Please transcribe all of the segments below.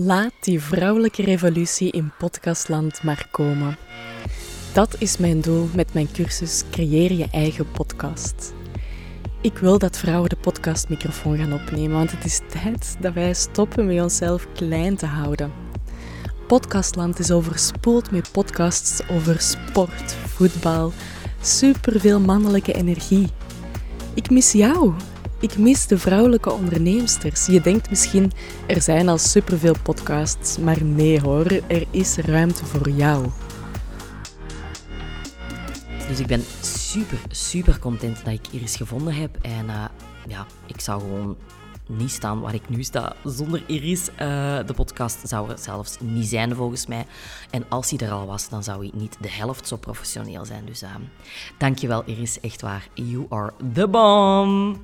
Laat die vrouwelijke revolutie in podcastland maar komen. Dat is mijn doel met mijn cursus Creëer je eigen podcast. Ik wil dat vrouwen de podcastmicrofoon gaan opnemen, want het is tijd dat wij stoppen met onszelf klein te houden. Podcastland is overspoeld met podcasts over sport, voetbal, superveel mannelijke energie. Ik mis jou. Ik mis de vrouwelijke onderneemsters. Je denkt misschien, er zijn al superveel podcasts, maar nee hoor, er is ruimte voor jou. Dus ik ben super, super content dat ik Iris gevonden heb. En uh, ja, ik zou gewoon niet staan waar ik nu sta zonder Iris. Uh, de podcast zou er zelfs niet zijn volgens mij. En als hij er al was, dan zou hij niet de helft zo professioneel zijn. Dus uh, dankjewel Iris, echt waar. You are the bomb!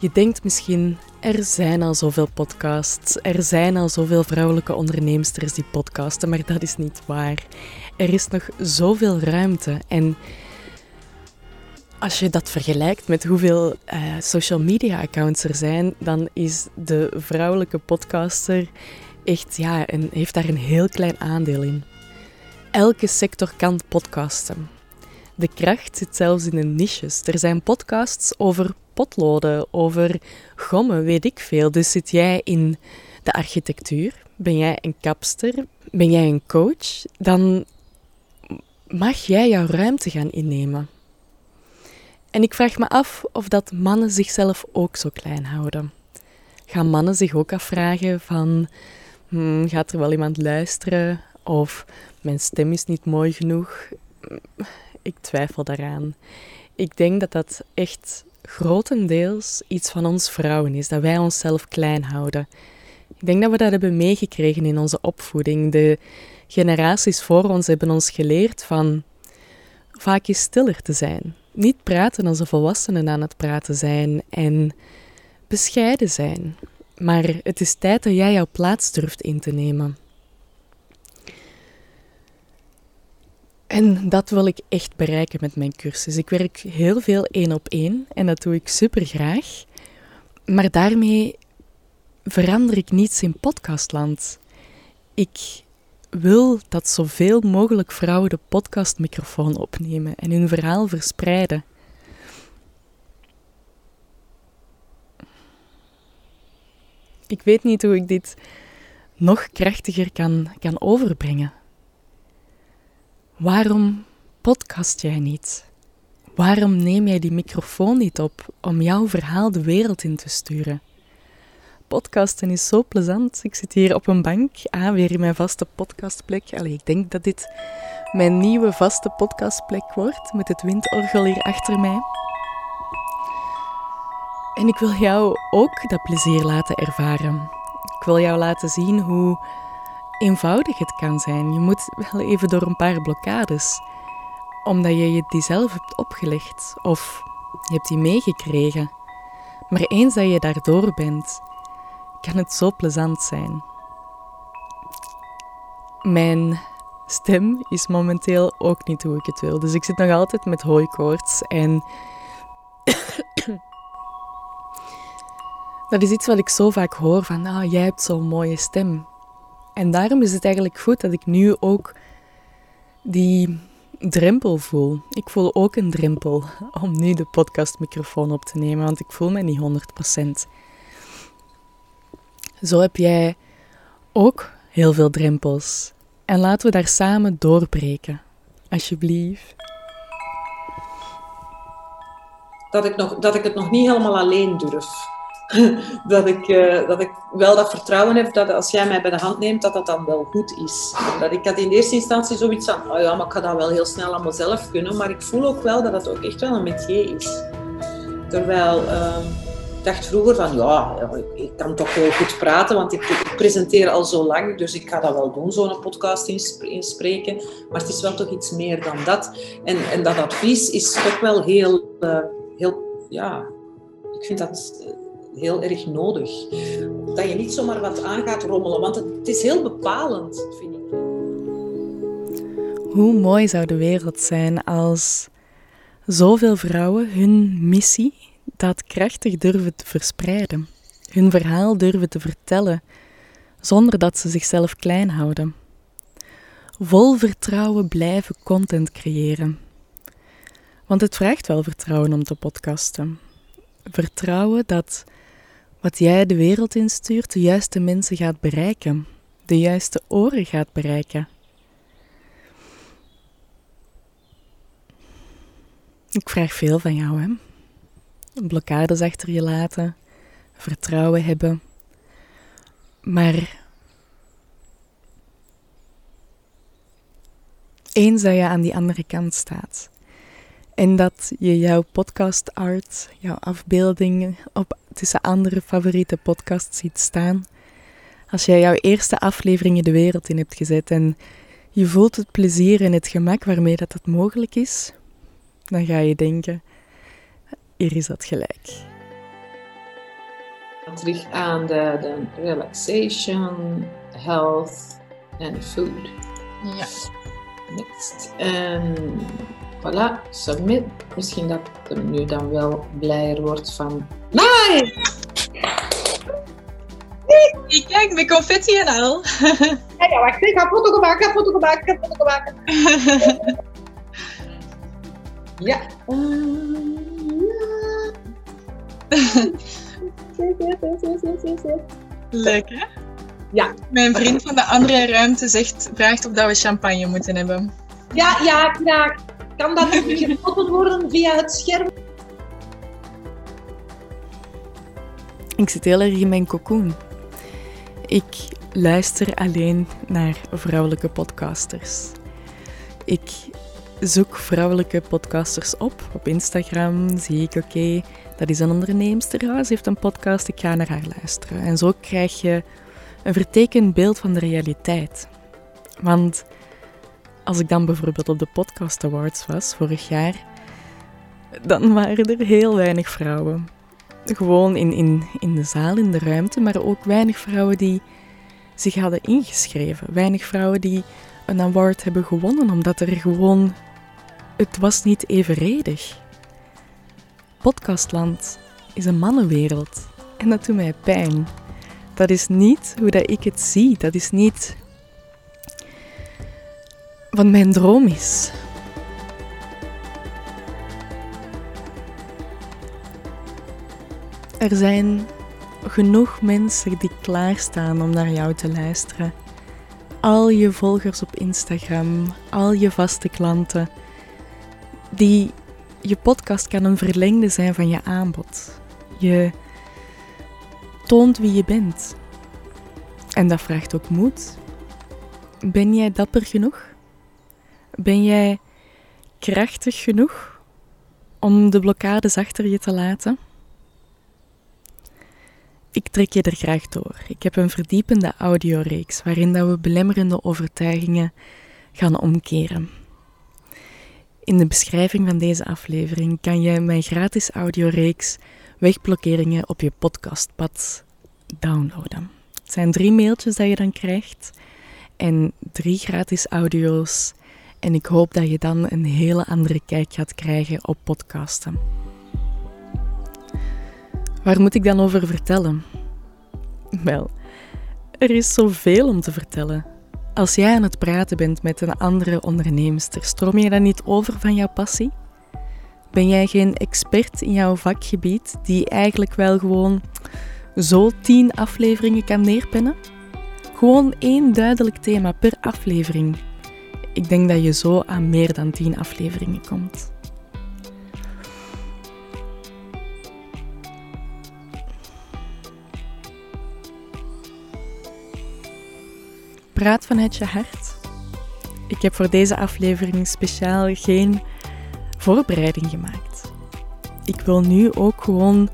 Je denkt misschien, er zijn al zoveel podcasts, er zijn al zoveel vrouwelijke onderneemsters die podcasten, maar dat is niet waar. Er is nog zoveel ruimte en als je dat vergelijkt met hoeveel uh, social media accounts er zijn, dan is de vrouwelijke podcaster echt, ja, een, heeft daar een heel klein aandeel in. Elke sector kan podcasten. De kracht zit zelfs in de niches. Er zijn podcasts over potloden, over gommen, weet ik veel. Dus zit jij in de architectuur, ben jij een kapster, ben jij een coach, dan mag jij jouw ruimte gaan innemen. En ik vraag me af of dat mannen zichzelf ook zo klein houden. Gaan mannen zich ook afvragen van, hmm, gaat er wel iemand luisteren? Of mijn stem is niet mooi genoeg? Ik twijfel daaraan. Ik denk dat dat echt grotendeels iets van ons vrouwen is, dat wij onszelf klein houden. Ik denk dat we dat hebben meegekregen in onze opvoeding. De generaties voor ons hebben ons geleerd van vaak eens stiller te zijn. Niet praten als de volwassenen aan het praten zijn en bescheiden zijn. Maar het is tijd dat jij jouw plaats durft in te nemen. En dat wil ik echt bereiken met mijn cursus. Ik werk heel veel één op één en dat doe ik super graag. Maar daarmee verander ik niets in podcastland. Ik wil dat zoveel mogelijk vrouwen de podcastmicrofoon opnemen en hun verhaal verspreiden. Ik weet niet hoe ik dit nog krachtiger kan, kan overbrengen. Waarom podcast jij niet? Waarom neem jij die microfoon niet op om jouw verhaal de wereld in te sturen? Podcasten is zo plezant. Ik zit hier op een bank, ah, weer in mijn vaste podcastplek. Allee, ik denk dat dit mijn nieuwe vaste podcastplek wordt, met het windorgel hier achter mij. En ik wil jou ook dat plezier laten ervaren. Ik wil jou laten zien hoe eenvoudig het kan zijn. Je moet wel even door een paar blokkades, omdat je je die zelf hebt opgelegd of je hebt die meegekregen. Maar eens dat je daardoor bent, kan het zo plezant zijn. Mijn stem is momenteel ook niet hoe ik het wil. Dus ik zit nog altijd met hooikoorts en dat is iets wat ik zo vaak hoor van, ah, jij hebt zo'n mooie stem. En daarom is het eigenlijk goed dat ik nu ook die drempel voel. Ik voel ook een drempel om nu de podcastmicrofoon op te nemen, want ik voel me niet 100%. Zo heb jij ook heel veel drempels. En laten we daar samen doorbreken. Alsjeblieft. Dat ik, nog, dat ik het nog niet helemaal alleen durf. dat, ik, uh, dat ik wel dat vertrouwen heb dat als jij mij bij de hand neemt, dat dat dan wel goed is. Dat ik had in eerste instantie zoiets van, oh ja, maar ik ga dat wel heel snel allemaal zelf kunnen. Maar ik voel ook wel dat het ook echt wel een métier is. Terwijl... Uh, ik dacht vroeger van ja, ik kan toch heel goed praten, want ik, ik presenteer al zo lang, dus ik ga dat wel doen, zo'n podcast inspreken. Maar het is wel toch iets meer dan dat. En, en dat advies is toch wel heel, uh, heel ja, ik vind dat heel erg nodig. Dat je niet zomaar wat aan gaat rommelen, want het, is heel bepalend, vind ik. Hoe mooi zou de wereld zijn als zoveel vrouwen hun missie daadkrachtig durven te verspreiden, hun verhaal durven te vertellen, zonder dat ze zichzelf klein houden. Vol vertrouwen blijven content creëren. Want het vraagt wel vertrouwen om te podcasten. Vertrouwen dat wat jij de wereld instuurt de juiste mensen gaat bereiken, de juiste oren gaat bereiken. Ik vraag veel van jou, hè? Blokkades achter je laten, vertrouwen hebben. Maar eens dat je aan die andere kant staat en dat je jouw podcast art, jouw afbeeldingen op, tussen andere favoriete podcasts ziet staan, als jij jouw eerste afleveringen de wereld in hebt gezet en je voelt het plezier en het gemak waarmee dat, dat mogelijk is, dan ga je denken, hier is dat gelijk. Terug aan de, de relaxation, health en food. Ja. Next. En voilà, submit. Misschien dat hem nu dan wel blijer wordt van... Nee! Ik kijk met confetti en al. Ja, ja, wacht, ik ga foto maken, ik ga foto maken, ik ga foto maken. Ja. Leuk hè? Ja. Mijn vriend van de andere ruimte zegt, vraagt of dat we champagne moeten hebben. Ja, ja, graag. Kan dat nu gefoteld worden via het scherm? Ik zit heel erg in mijn cocoon. Ik luister alleen naar vrouwelijke podcasters. Ik zoek vrouwelijke podcasters op. Op Instagram zie ik, oké, dat is een onderneemster. Ja, ze heeft een podcast, ik ga naar haar luisteren. En zo krijg je een vertekend beeld van de realiteit. Want als ik dan bijvoorbeeld op de Podcast Awards was vorig jaar, dan waren er heel weinig vrouwen. Gewoon in, in, in de zaal, in de ruimte, maar ook weinig vrouwen die zich hadden ingeschreven. Weinig vrouwen die een award hebben gewonnen, omdat er gewoon. Het was niet evenredig. Podcastland is een mannenwereld en dat doet mij pijn. Dat is niet hoe dat ik het zie. Dat is niet wat mijn droom is. Er zijn genoeg mensen die klaarstaan om naar jou te luisteren. Al je volgers op Instagram, al je vaste klanten, die je podcast kan een verlengde zijn van je aanbod. Je toont wie je bent. En dat vraagt ook moed. Ben jij dapper genoeg? Ben jij krachtig genoeg om de blokkades achter je te laten? Ik trek je er graag door. Ik heb een verdiepende audioreeks waarin dat we belemmerende overtuigingen gaan omkeren. In de beschrijving van deze aflevering kan je mijn gratis audioreeks Wegblokkeringen op je podcastpad downloaden. Het zijn drie mailtjes dat je dan krijgt en drie gratis audio's. En ik hoop dat je dan een hele andere kijk gaat krijgen op podcasten. Waar moet ik dan over vertellen? Wel, er is zoveel om te vertellen. Als jij aan het praten bent met een andere onderneemster, stroom je dan niet over van jouw passie? Ben jij geen expert in jouw vakgebied die eigenlijk wel gewoon zo tien afleveringen kan neerpennen? Gewoon één duidelijk thema per aflevering. Ik denk dat je zo aan meer dan tien afleveringen komt. Praat vanuit je hart. Ik heb voor deze aflevering speciaal geen voorbereiding gemaakt. Ik wil nu ook gewoon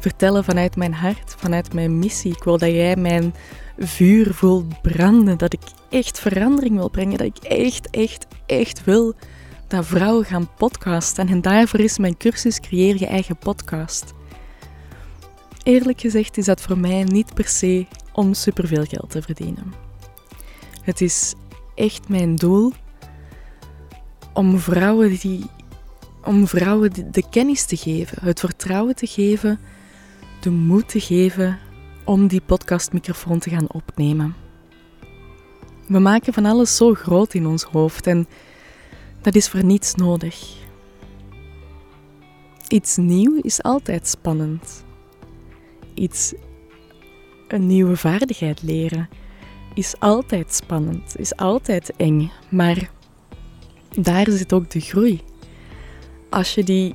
vertellen vanuit mijn hart, vanuit mijn missie. Ik wil dat jij mijn vuur voelt branden, dat ik echt verandering wil brengen, dat ik echt, echt, echt wil dat vrouwen gaan podcasten. En daarvoor is mijn cursus Creëer je eigen podcast. Eerlijk gezegd is dat voor mij niet per se om superveel geld te verdienen. Het is echt mijn doel om vrouwen, die, om vrouwen de kennis te geven, het vertrouwen te geven, de moed te geven om die podcastmicrofoon te gaan opnemen. We maken van alles zo groot in ons hoofd en dat is voor niets nodig. Iets nieuw is altijd spannend. Iets, een nieuwe vaardigheid leren, is altijd spannend, is altijd eng. Maar daar zit ook de groei. Als je die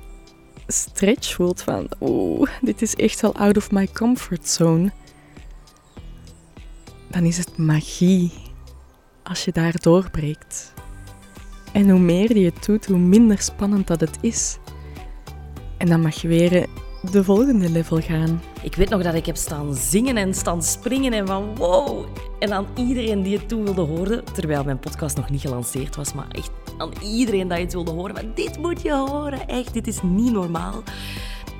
stretch voelt van, oeh, dit is echt wel out of my comfort zone, dan is het magie als je daar doorbreekt. En hoe meer je het doet, hoe minder spannend dat het is. En dan mag je weer de volgende level gaan. Ik weet nog dat ik heb staan zingen en staan springen en van wow. En aan iedereen die het toen wilde horen, terwijl mijn podcast nog niet gelanceerd was, maar echt aan iedereen dat je het wilde horen. Maar dit moet je horen, echt, dit is niet normaal.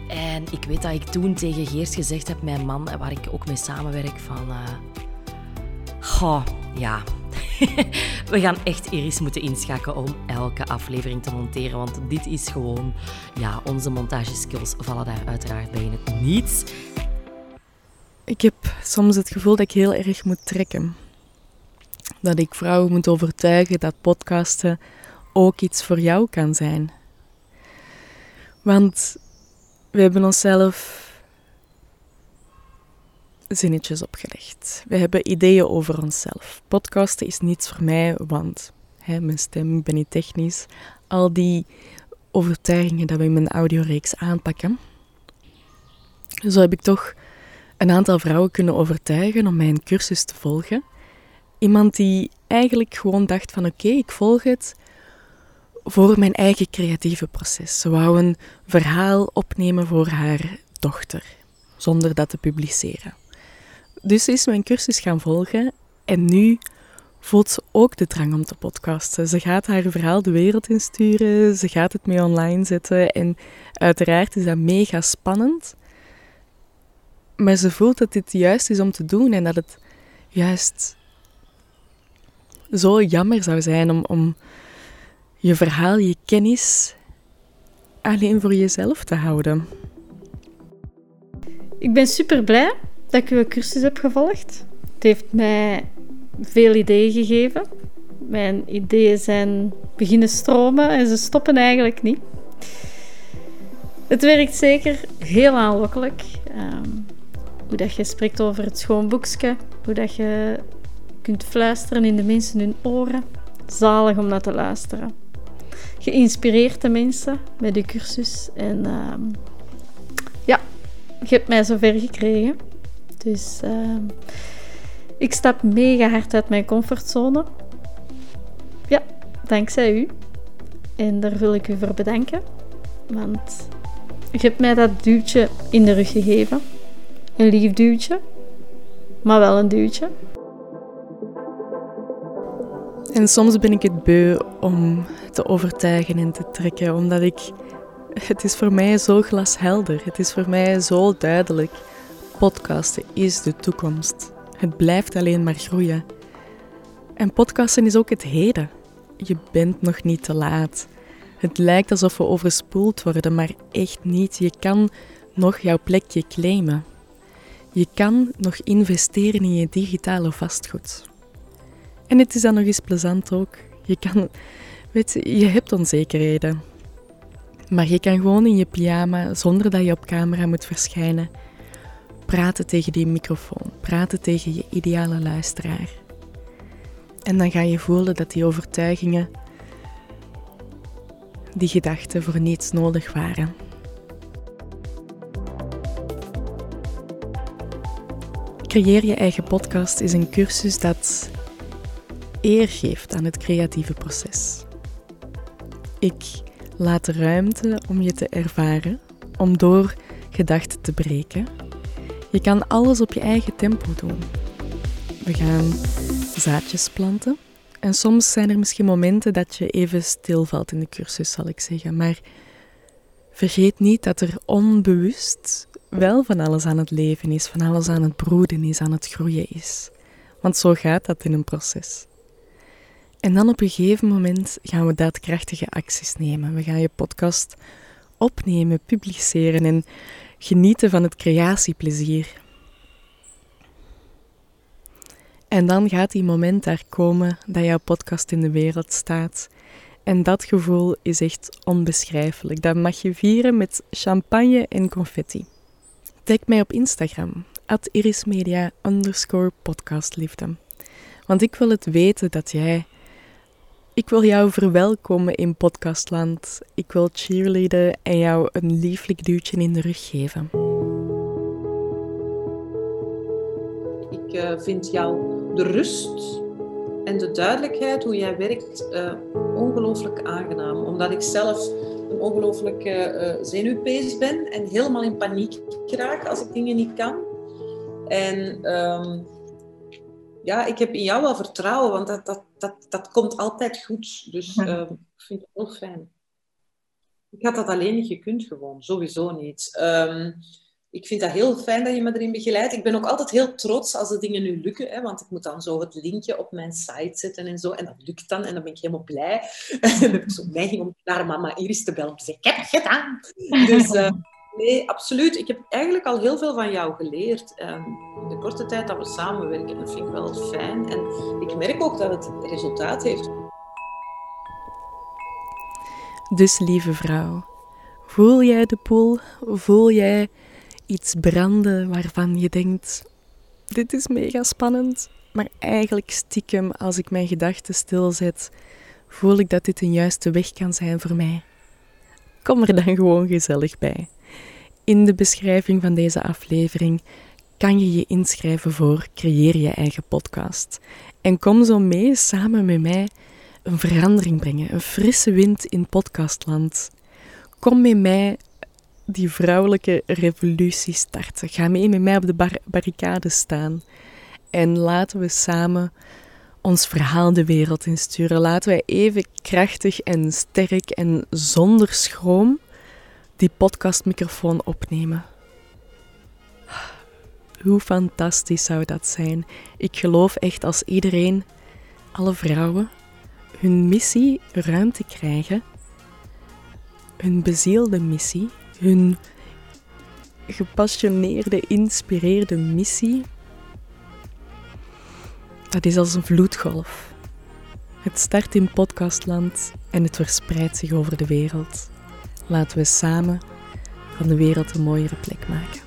En ik weet dat ik toen tegen Geert gezegd heb, mijn man, waar ik ook mee samenwerk, van... Uh, goh, ja, we gaan echt Iris moeten inschakelen om elke aflevering te monteren. Want dit is gewoon, ja, onze montageskills vallen daar uiteraard bij in het niets. Ik heb soms het gevoel dat ik heel erg moet trekken. Dat ik vrouwen moet overtuigen dat podcasten ook iets voor jou kan zijn. Want we hebben onszelf zinnetjes opgelegd. We hebben ideeën over onszelf. Podcasten is niets voor mij, want hè, mijn stem, ik ben niet technisch. Al die overtuigingen dat we in mijn audioreeks aanpakken. Zo heb ik toch een aantal vrouwen kunnen overtuigen om mijn cursus te volgen. Iemand die eigenlijk gewoon dacht van oké, ik volg het voor mijn eigen creatieve proces. Ze wou een verhaal opnemen voor haar dochter, zonder dat te publiceren. Dus ze is mijn cursus gaan volgen en nu voelt ze ook de drang om te podcasten. Ze gaat haar verhaal de wereld insturen, ze gaat het mee online zetten en uiteraard is dat mega spannend. Maar ze voelt dat dit juist is om te doen en dat het juist zo jammer zou zijn om, om je verhaal, je kennis alleen voor jezelf te houden. Ik ben super blij dat ik uw cursus heb gevolgd. Het heeft mij veel ideeën gegeven. Mijn ideeën zijn beginnen stromen en ze stoppen eigenlijk niet. Het werkt zeker heel aanlokkelijk. Ehm, hoe dat je spreekt over het schoonboekje, hoe dat je kunt fluisteren in de mensen hun oren. Zalig om naar te luisteren. Geïnspireerd de mensen met de cursus. En ehm, ja, je hebt mij zover gekregen. Dus uh, ik stap mega hard uit mijn comfortzone. Ja, dankzij u. En daar wil ik u voor bedanken. Want u hebt mij dat duwtje in de rug gegeven. Een lief duwtje, maar wel een duwtje. En soms ben ik het beu om te overtuigen en te trekken, omdat ik. Het is voor mij zo glashelder. Het is voor mij zo duidelijk podcasten is de toekomst. Het blijft alleen maar groeien. En podcasten is ook het heden. Je bent nog niet te laat. Het lijkt alsof we overspoeld worden, maar echt niet. Je kan nog jouw plekje claimen. Je kan nog investeren in je digitale vastgoed. En het is dan nog eens plezant ook. Je kan, weet je, je hebt onzekerheden. Maar je kan gewoon in je pyjama, zonder dat je op camera moet verschijnen, praten tegen die microfoon, praten tegen je ideale luisteraar. En dan ga je voelen dat die overtuigingen, die gedachten voor niets nodig waren. Creëer je eigen podcast is een cursus dat eer geeft aan het creatieve proces. Ik laat ruimte om je te ervaren, om door gedachten te breken je kan alles op je eigen tempo doen. We gaan zaadjes planten. En soms zijn er misschien momenten dat je even stilvalt in de cursus, zal ik zeggen. Maar vergeet niet dat er onbewust wel van alles aan het leven is, van alles aan het broeden is, aan het groeien is. Want zo gaat dat in een proces. En dan op een gegeven moment gaan we daadkrachtige acties nemen. We gaan je podcast opnemen, publiceren en genieten van het creatieplezier. En dan gaat die moment daar komen dat jouw podcast in de wereld staat. En dat gevoel is echt onbeschrijfelijk. Dat mag je vieren met champagne en confetti. Tag mij op Instagram, at irismedia underscore podcastliefde. Want ik wil het weten dat jij... Ik wil jou verwelkomen in podcastland. Ik wil cheerleaden en jou een lieflijk duwtje in de rug geven. Ik uh, vind jou de rust en de duidelijkheid hoe jij werkt uh, ongelooflijk aangenaam. Omdat ik zelf een ongelooflijke uh, zenuwpees ben en helemaal in paniek raak als ik dingen niet kan. En um, ja, ik heb in jou wel vertrouwen, want dat, dat, dat, dat komt altijd goed. Dus uh, ik vind het heel fijn. Ik had dat alleen niet gekund gewoon, sowieso niet. Um, ik vind dat heel fijn dat je me erin begeleidt. Ik ben ook altijd heel trots als de dingen nu lukken, hè, want ik moet dan zo het linkje op mijn site zetten en zo. En dat lukt dan en dan ben ik helemaal blij. en dan heb ik zo neiging om naar mama Iris te bellen om te zeggen, ik heb het gedaan. Dus uh, nee, absoluut. Ik heb eigenlijk al heel veel van jou geleerd. Um, in de korte tijd dat we samenwerken, dat vind ik wel fijn. En ik merk ook dat het resultaat heeft. Dus lieve vrouw, voel jij de poel? Voel jij iets branden waarvan je denkt: dit is mega spannend, maar eigenlijk stiekem als ik mijn gedachten stilzet, voel ik dat dit een juiste weg kan zijn voor mij. Kom er dan gewoon gezellig bij. In de beschrijving van deze aflevering kan je je inschrijven voor Creëer je eigen podcast. En kom zo mee samen met mij een verandering brengen, een frisse wind in podcastland. Kom met mij die vrouwelijke revolutie starten. Ga mee met mij op de bar barricade staan. En laten we samen ons verhaal de wereld insturen. Laten wij even krachtig en sterk en zonder schroom die podcastmicrofoon opnemen. Hoe fantastisch zou dat zijn? Ik geloof echt als iedereen, alle vrouwen, hun missie ruimte krijgen, hun bezielde missie, hun gepassioneerde, inspireerde missie, dat is als een vloedgolf. Het start in podcastland en het verspreidt zich over de wereld. Laten we samen van de wereld een mooiere plek maken.